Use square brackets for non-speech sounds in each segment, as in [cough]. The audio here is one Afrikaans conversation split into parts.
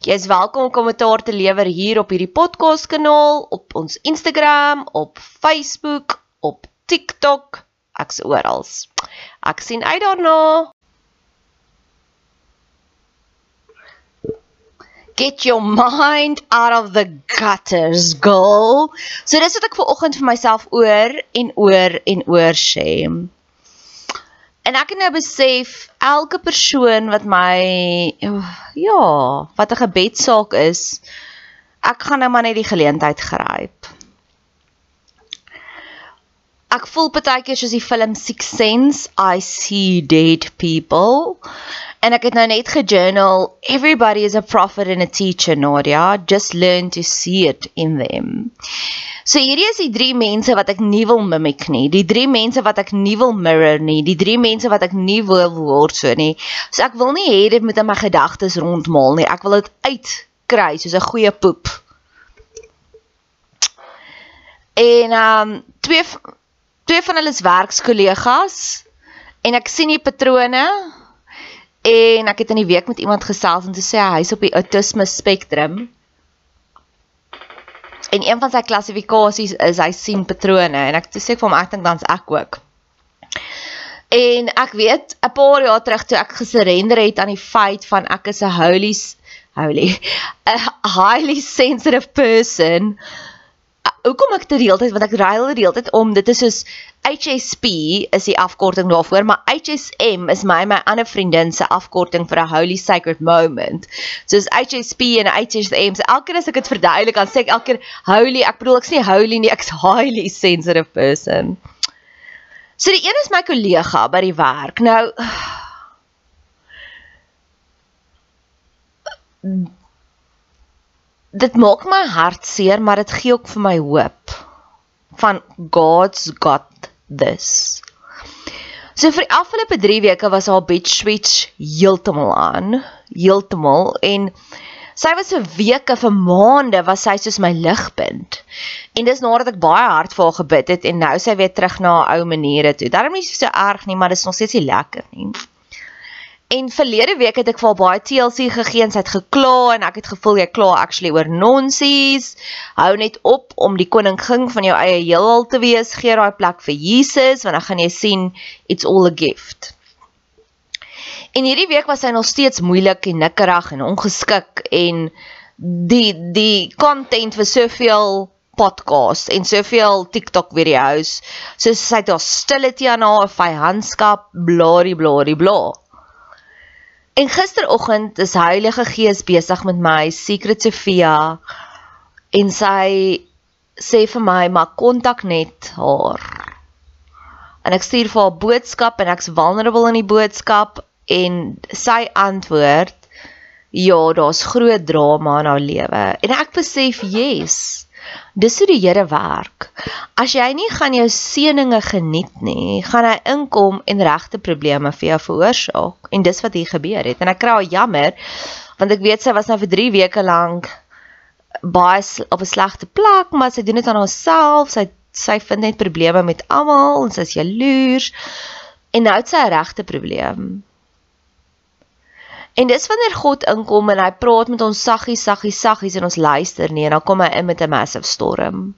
Jy is welkom om kommentaar te lewer hier op hierdie podcast kanaal, op ons Instagram, op Facebook, op TikTok, ek's oral. Ek sien uit daarna. Get your mind out of the gutters, girl. So dis wat ek ver oggend vir myself oor en oor en oor sê. En ek het nou besef elke persoon wat my ja, wat 'n gebedsaak is, ek gaan nou maar net die geleentheid gryp. Ek voel baie keer soos die film Six Sense, I see dead people. En ek het nou net gejournal, everybody is a prophet and a teacher, Nadia, just learn to see it in them. So hierdie is die drie mense wat ek nie wil mimic nie. Die drie mense wat ek nie wil mirror nie. Die drie mense wat ek nie wil word so nie. So ek wil nie hê dit moet in my gedagtes rondmaal nie. Ek wil dit uitkry soos 'n goeie poep. En ehm um, twee twee van hulle is werkskollegas en ek sien die patrone en ek het in die week met iemand gesels en toe sê hy hy's op die autisme spektrum. En een van sy klassifikasies is hy sien patrone en ek sê ek vir hom ek dink dan's ek ook. En ek weet 'n paar jaar terug toe ek gesurrender het aan die feit van ek is 'n holy holy [laughs] 'n highly sensitive person hoekom ek dit die hele tyd want ek ruil dit die hele tyd om dit is soos HSP is die afkorting daarvoor maar HSM is my my ander vriendin se afkorting vir 'n holy sacred moment. Soos HSP en HSM so elke keer as ek dit verduidelik dan sê ek elke keer holy ek bedoel ek sê holy nie ek's highly sensitive person. So die een is my kollega by die werk. Nou dit maak my hart seer, maar dit gee ook vir my hoop van God's got this. So vir die afgelope 3 weke was haar bed switch heeltemal aan, heeltemal en sy was vir weke, vir maande was sy soos my ligpunt. En dis nadat ek baie hard vir haar gebid het en nou sy weer terug na haar ou maniere toe. Daarom is dit so erg nie, maar dit is nog steeds nie lekker nie. En verlede week het ek vir baie TLC gegee en sy het gekla en ek het gevoel jy kla actually oor nonsies. Hou net op om die koningin van jou eie heelal te wees. Gee daai plek vir Jesus want dan gaan jy sien it's all a gift. En hierdie week was sy nog steeds moeilik en nikkerig en ongeskik en die die content was soveel podcasts en soveel TikTok video's. So sy het haar stility aan haar vyandskap, blari blari bla. En gisteroggend is Heilige Gees besig met my Secret Sofia en sy sê vir my maar kontak net haar. En ek stuur vir haar boodskap en ek's vulnerable in die boodskap en sy antwoord Ja, daar's groot drama in haar lewe en ek besef, yes. Dis hoe die Here werk. As jy nie gaan jou seëninge geniet nie, gaan hy inkom en regte probleme vir jou veroorsaak. En dis wat hier gebeur het. En ek kry al jammer want ek weet sy was nou vir 3 weke lank baie op 'n slegte plek, maar sy doen dit aan haarself. Sy sy vind net probleme met almal en sy's jaloers. En nou het sy 'n regte probleem. En dis wanneer God inkom en hy praat met ons saggies, saggies, saggies en ons luister nie en dan kom hy in met 'n massive storm.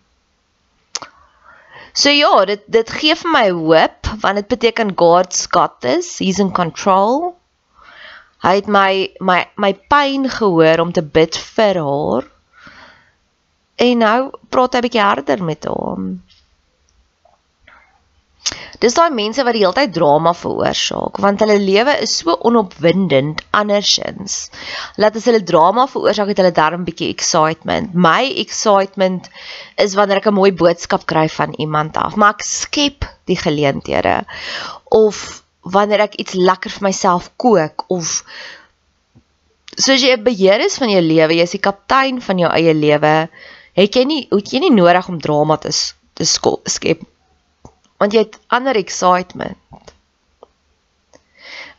So ja, dit dit gee vir my hoop want dit beteken God's got this. He's in control. Hy het my my my pyn gehoor om te bid vir haar. En nou praat hy 'n bietjie harder met hom. Dis daai mense wat die hele tyd drama veroorsaak want hulle lewe is so onopwindend andersins. Laat as hulle drama veroorsaak het hulle darm bietjie excitement. My excitement is wanneer ek 'n mooi boodskap kry van iemand af, maar ek skep die geleenthede of wanneer ek iets lekker vir myself kook of soos jy 'n beheer is van jou lewe, jy is die kaptein van jou eie lewe, het jy nie het jy nie nodig om drama te skep want jy het ander excitement.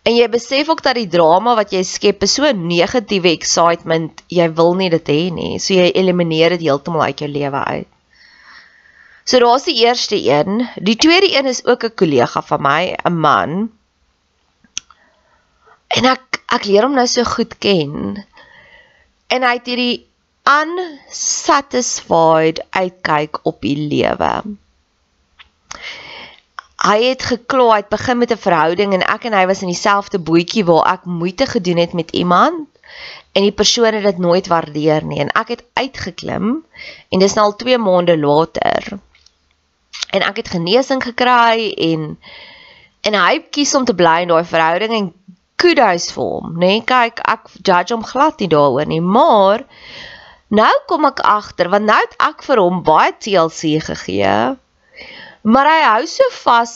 En jy besef ook dat die drama wat jy skep is so negatiewe excitement, jy wil nie dit hê nie. So jy elimineer dit heeltemal uit jou lewe uit. So daar's die eerste een. Die tweede een is ook 'n kollega van my, 'n man. En ek ek leer hom nou so goed ken. En hy het hierdie unsatisfied uitkyk op die lewe hy het gekla, hy het begin met 'n verhouding en ek en hy was in dieselfde bootjie waar ek moeite gedoen het met iemand en die persoon het dit nooit waardeer nie. En ek het uitgeklim en dis nou al 2 maande later. En ek het genesing gekry en en hy kies om te bly in daai verhouding en kudos vir hom nê. Nee, kyk ek judge hom glad nie daaroor nie maar nou kom ek agter want nou het ek vir hom baie TLC gegee Maar hy hou so vas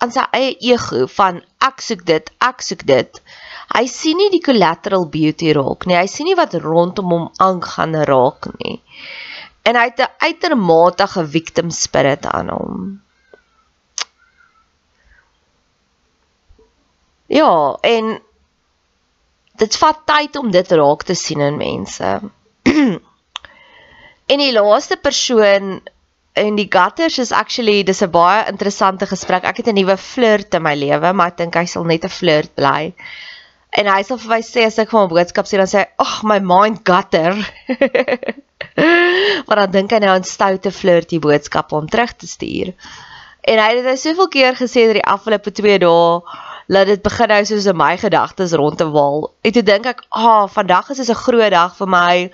aan sy eie ego van ek soek dit, ek soek dit. Hy sien nie die collateral beauty raak nie. Hy sien nie wat rondom hom aangaan raak nie. En hy het 'n uitermate victim spirit aan hom. Ja, en dit vat tyd om dit raak te sien in mense. [clears throat] en die laaste persoon en die gutters is actually dis 'n baie interessante gesprek. Ek het 'n nuwe flirt in my lewe, maar ek dink hy sal net 'n flirt bly. En hy sal vir my sê as ek vir 'n boodskap sê dan sê hy, "Ag, my mind gutter." [laughs] maar dan dink hy nou aan stoute flirty boodskappe om terug te stuur. En hy het dit soveel keer gesê oor die afgelope 2 dae laat dit begin nou soos in my gedagtes rond te waal. En toe dink ek, "Ag, oh, vandag is 'n groot dag vir my."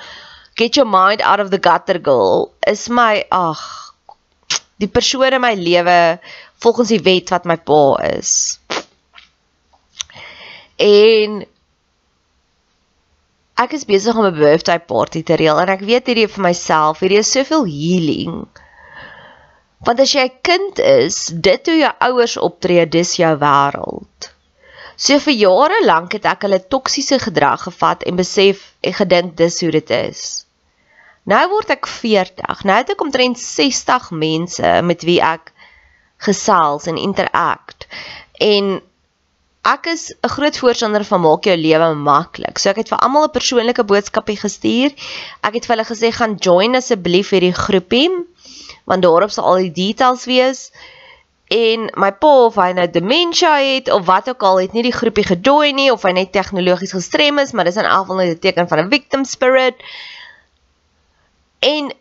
Get your mind out of the gutter girl. Is my ag, die persoon in my lewe volgens die wet wat my pa is. En ek is besig om 'n birthday party te reël en ek weet hierdie vir myself, hierdie is soveel healing. Want as jy 'n kind is, dit hoe jou ouers optree, dis jou wêreld. So vir jare lank het ek hulle toksiese gedrag gevat en besef en gedink dis hoe dit is. Nou word ek 40. Nou het ek omtrent 60 mense met wie ek gesels en interact. En ek is 'n groot voorstander van maak jou lewe maklik. So ek het vir almal 'n persoonlike boodskapie gestuur. Ek het vir hulle gesê gaan join asseblief hierdie groepie want daarop sal al die details wees. En my pa of hy nou dementia het of wat ook al het nie die groepie gejoin nie of hy net tegnologies gestrem is, maar dis in elk geval 'n teken van 'n victim spirit en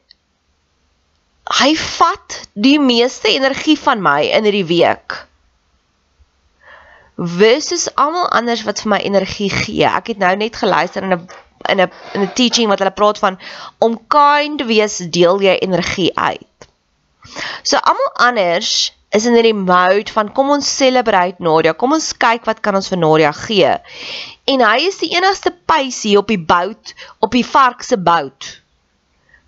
hy vat die meeste energie van my in hierdie week versus almal anders wat vir my energie gee. Ek het nou net geluister in 'n in 'n in 'n teaching wat hulle praat van om kind te wees, deel jy energie uit. So almal anders is in hierdie mode van kom ons celebrate Nadia, kom ons kyk wat kan ons vir Nadia gee. En hy is die enigste pysie op die bout, op die vark se bout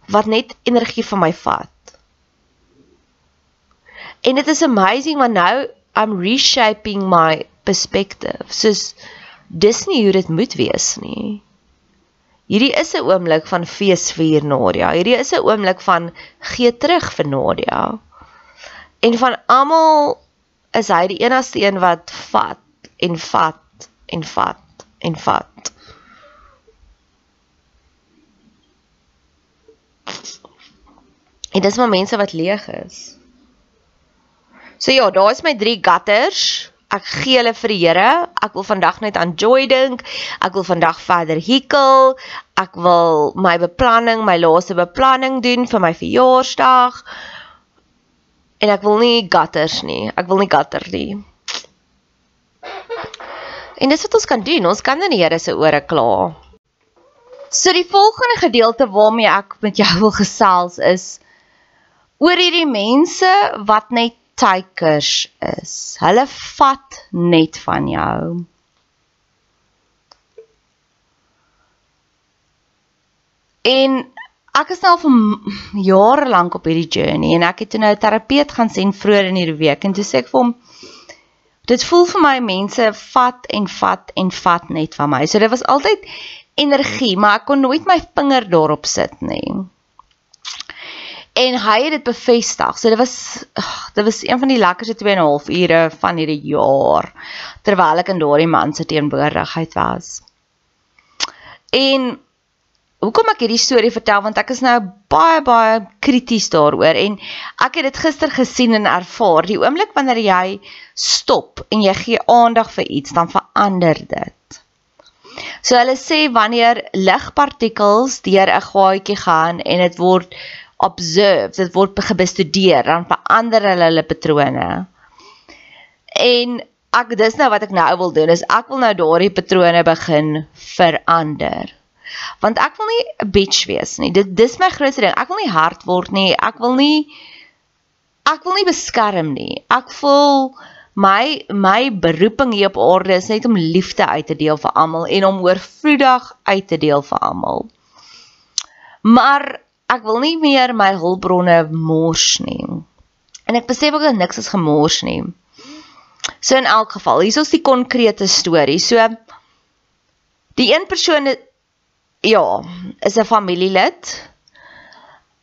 wat net energie van my vat. En dit is amazing want nou I'm reshaping my perspective. Soos dis nie hoe dit moet wees nie. Hierdie is 'n oomblik van feesvier Nadia. Hierdie is 'n oomblik van gee terug vir Nadia. En van almal is hy die enigste een wat vat en vat en vat en vat. En dis maar mense wat leeg is. So ja, daar is my drie gutters. Ek gee hulle vir die Here. Ek wil vandag net aan joy dink. Ek wil vandag verder hikkel. Ek wil my beplanning, my laaste beplanning doen vir my verjaarsdag. En ek wil nie gutters nie. Ek wil nie gutter nie. En dis wat ons kan doen. Ons kan in die Here se ore kla. So die volgende gedeelte waarmee ek met jou wil gesels is oor hierdie mense wat net takers is. Hulle vat net van jou. En ek is nou vir jare lank op hierdie journey en ek het toe nou 'n terapeut gaan sien vroeër in hierdie week en toe sê ek vir hom dit voel vir my mense vat en vat en vat net van my. So dit was altyd energie, maar ek kon nooit my vinger daarop sit nie en hy het dit bevestig. So dit was ugh, dit was een van die lekkerste 2 en 'n half ure van hierdie jaar terwyl ek in daardie man se teenwoordigheid was. En hoekom ek hierdie storie vertel want ek is nou baie baie krities daaroor en ek het dit gister gesien en ervaar. Die oomblik wanneer jy stop en jy gee aandag vir iets, dan verander dit. So hulle sê wanneer ligpartikels deur 'n gaatjie gaan en dit word observe, dit word gebestudeer, dan verander hulle hulle patrone. En ek dis nou wat ek nou wil doen, is ek wil nou daardie patrone begin verander. Want ek wil nie 'n bitch wees nie. Dit dis my grootste ding. Ek wil nie hard word nie. Ek wil nie ek wil nie beskerm nie. Ek voel my my beroeping hier op aarde is net om liefde uit te deel vir almal en om oorvloedig uit te deel vir almal. Maar ek wil nie meer my hulpbronne mors nie. En ek besef ook dat niks is gemors nie. So in elk geval, hier is die konkrete storie. So die een persoon ja, is 'n familielid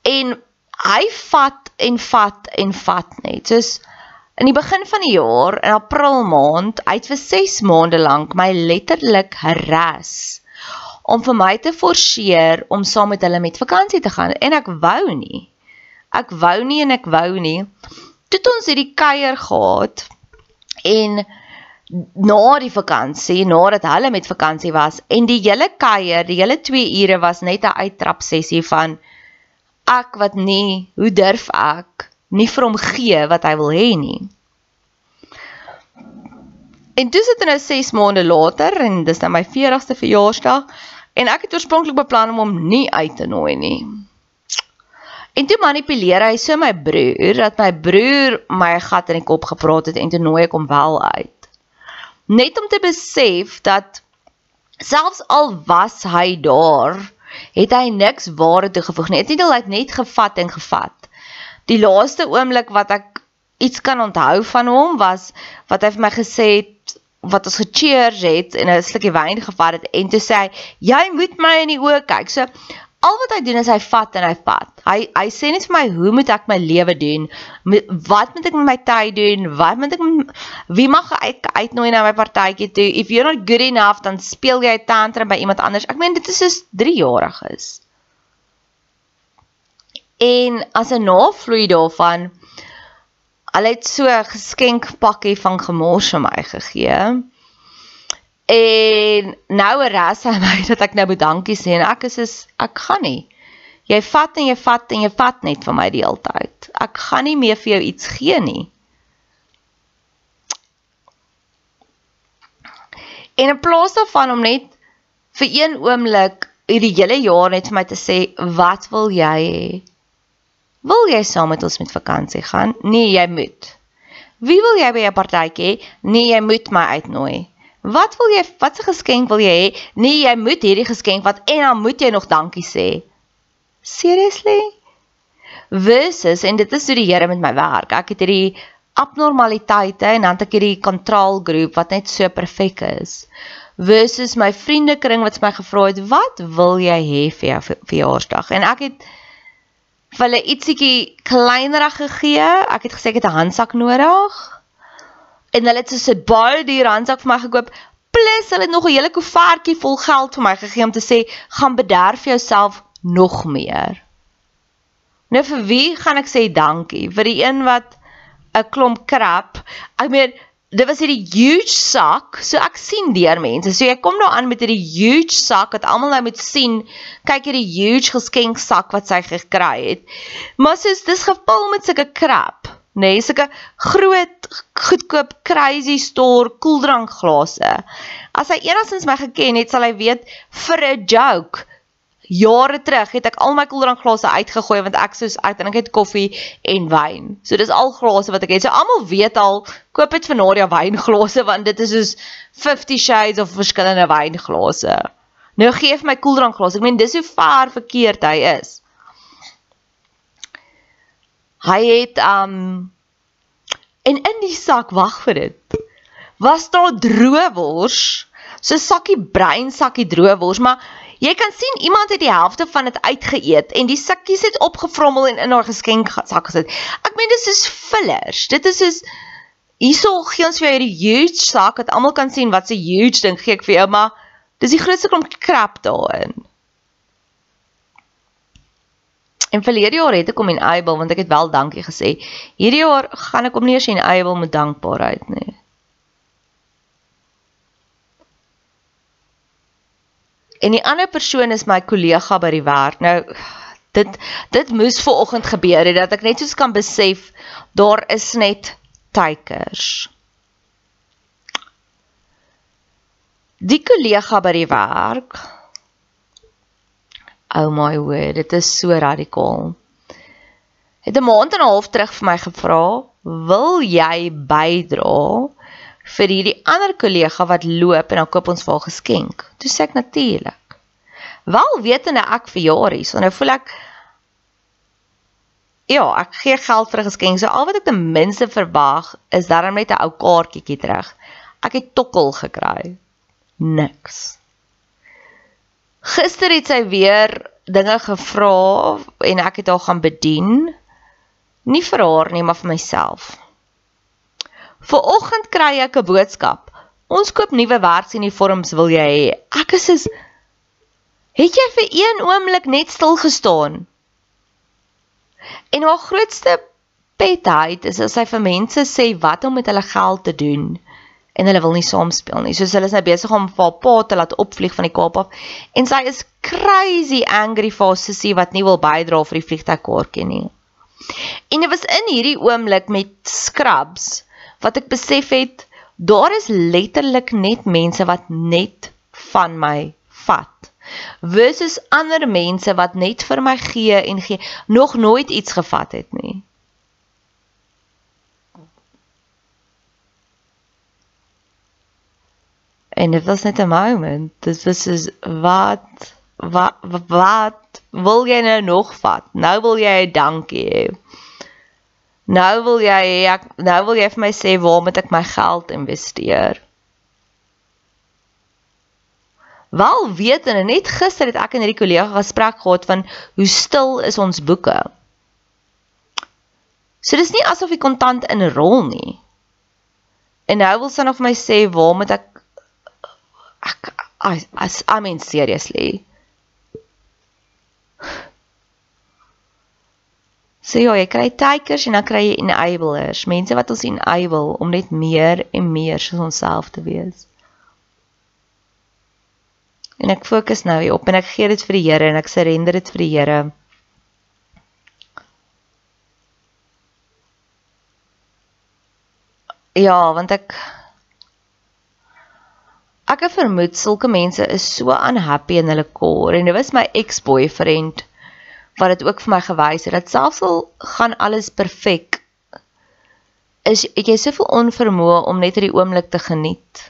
en hy vat en vat en vat net. Soos in die begin van die jaar, in April maand, uit vir 6 maande lank my letterlik harass om vir my te forceer om saam met hulle met vakansie te gaan en ek wou nie. Ek wou nie en ek wou nie. Toe ons hierdie kuier gehad en na die vakansie, nadat hulle met vakansie was en die hele kuier, die hele 2 ure was net 'n uittrap sessie van ek wat nie, hoe durf ek nie vir hom gee wat hy wil hê nie. En dis dit nou 6 maande later en dis nou my 40ste verjaarsdag En ek het oorspronklik beplan om hom nie uit te nooi nie. En toe manipuleer hy so my broer dat my broer my gat in die kop gepraat het en toe nooi ek hom wel uit. Net om te besef dat selfs al was hy daar, het hy niks ware toegevoeg nie. Het nie net net gevat en gevat. Die laaste oomblik wat ek iets kan onthou van hom was wat hy vir my gesê het wat ons gecheers het en 'n slukkie wyn gevat het en toe sê hy jy moet my in die oë kyk. So al wat hy doen is hy vat en hy vat. Hy hy sê net vir my hoe moet ek my lewe doen? Wat moet ek met my tyd doen? Wat moet ek wie mag ek uitnooi na my partytjie toe? If you're not good enough dan speel jy tantrum by iemand anders. Ek meen dit is soos 3 jarig is. En as 'n navloei daarvan Hulle het so 'n geskenkpakkie van gemors vir my gegee. En nou ras hy my [laughs] dat ek nou moet dankie sê en ek is is ek gaan nie. Jy vat en jy vat en jy vat net vir my die hele tyd. Ek gaan nie meer vir jou iets gee nie. En in plaas daarvan om net vir een oomblik hierdie hele jaar net vir my te sê, "Wat wil jy hê?" Wil jy saam met ons met vakansie gaan? Nee, jy moet. Wie wil jy by 'n partytjie? Nee, jy moet my uitnooi. Wat wil jy wat 'n geskenk wil jy hê? Nee, jy moet hierdie geskenk wat en dan moet jy nog dankie sê. Seriously? Versus en dit is hoe die Here met my werk. Ek het hierdie abnormaliteite en dan het ek hierdie kontrolgroep wat net so perfek is. Versus my vriendekring wat my gevra het, "Wat wil jy hê vir jou verjaarsdag?" En ek het vir hulle ietsiekie kleinerig gegee. Ek het gesê ek het 'n handsak nodig. En hulle het so 'n baie duur handsak vir my gekoop. Plus hulle het nog 'n hele koevertjie vol geld vir my gegee om te sê, "Gaan bederf jouself nog meer." Nou vir wie gaan ek sê dankie? Vir die een wat 'n klomp krap. Ek meen dit was hierdie huge sak. So ek sien deur mense. So jy kom nou aan met hierdie huge sak wat almal nou moet sien. Kyk hierdie huge geskenk sak wat sy gekry het. Maar soos dis gevul met sulke krap, nê, nee, sulke groot goedkoop crazy store koeldrankglase. As hy enigstens my geken het, sal hy weet vir 'n joke jare terug het ek al my koeldrankglase uitgegooi want ek soos ek dink ek het koffie en wyn. So dis al glase wat ek het. So almal weet al koop dit vir Nadia wynglase want dit is soos 50 shades of verskillende wynglase. Nou gee vir my koeldrankglas. Ek meen dis hoe ver verkeerd hy is. Hy het um en in die sak wag vir dit. Was daar droë wors? So sakkie brein sakkie droë wors, maar Jy kan sien iemand het die helfte van dit uitgeëet en die sakkies het opgevrommel en in haar geskenksak gesit. Ek meen dis is fillers. Dit is soos hierso gee ons vir jou hierdie huge sak dat almal kan sien wat se huge ding gee ek vir jou, maar dis die grootste klomp krap daarin. En verlede jaar het ek hom in Able want ek het wel dankie gesê. Hierdie jaar gaan ek hom nie eens in Able met dankbaarheid nie. En die ander persoon is my kollega by die werk. Nou dit dit moes ver oggend gebeur het dat ek net soos kan besef daar is net teikers. Die kollega by die werk. Oh my word, dit is so radikaal. Het 'n maand en 'n half terug vir my gevra, "Wil jy bydra vir hierdie ander kollega wat loop en dan koop ons vir haar geskenk. Toe sê ek natuurlik. Wel wetende ek verjaar hier, so nou voel ek ja, ek gee geld vir 'n geskenk. So al wat ek ten minste verwag is darm net 'n ou kaartjie terug. Ek het tokkel gekry. Niks. Gister het sy weer dinge gevra en ek het haar gaan bedien. Nie vir haar nie, maar vir myself. Vooroggend kry ek 'n boodskap. Ons koop nuwe werksuniforms, wil jy hê? Ek is is Het jy vir een oomblik net stil gestaan? En haar grootste petheid is as sy vir mense sê wat om met hulle geld te doen en hulle wil nie saamspeel nie. Soos hulle is nou besig om vir haar pa te laat opvlieg van die Kaap af en sy is crazy angry vir haar sussie wat nie wil bydra vir die vliegtuigkaartjie nie. En dit was in hierdie oomblik met scrubs wat ek besef het daar is letterlik net mense wat net van my vat versus ander mense wat net vir my gee en gee nog nooit iets gevat het nie. En dit was net 'n moment. Dit was soos wat wat wat wil jy nou nog vat? Nou wil jy dankie hê Nou wil jy ek nou wil jy vir my sê waar moet ek my geld investeer? Wel weet en net gister het ek en hierdie kollega gesprek gehad van hoe stil is ons boeke. So dis nie asof die kontant in rol nie. En nou wil sy nog vir my sê waar moet ek ek as I mean seriously. So ja, jy kry takers en dan kry jy enablers, mense wat ons enable om net meer en meer soos onsself te wees. En ek fokus nou hier op en ek gee dit vir die Here en ek surrender dit vir die Here. Ja, want ek ek vermoed sulke mense is so unhappy in hulle core en dit was my ex-boyfriend wat dit ook vir my gewys het dat selfs al gaan alles perfek is jy soveel onvermoë om net hierdie oomblik te geniet.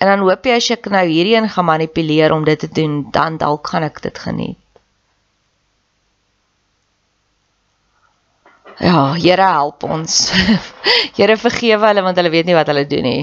En dan hoop jy as ek nou hierheen gaan manipuleer om dit te doen, dan dalk gaan ek dit geniet. Ja, Here help ons. [laughs] Here vergewe hulle want hulle weet nie wat hulle doen nie.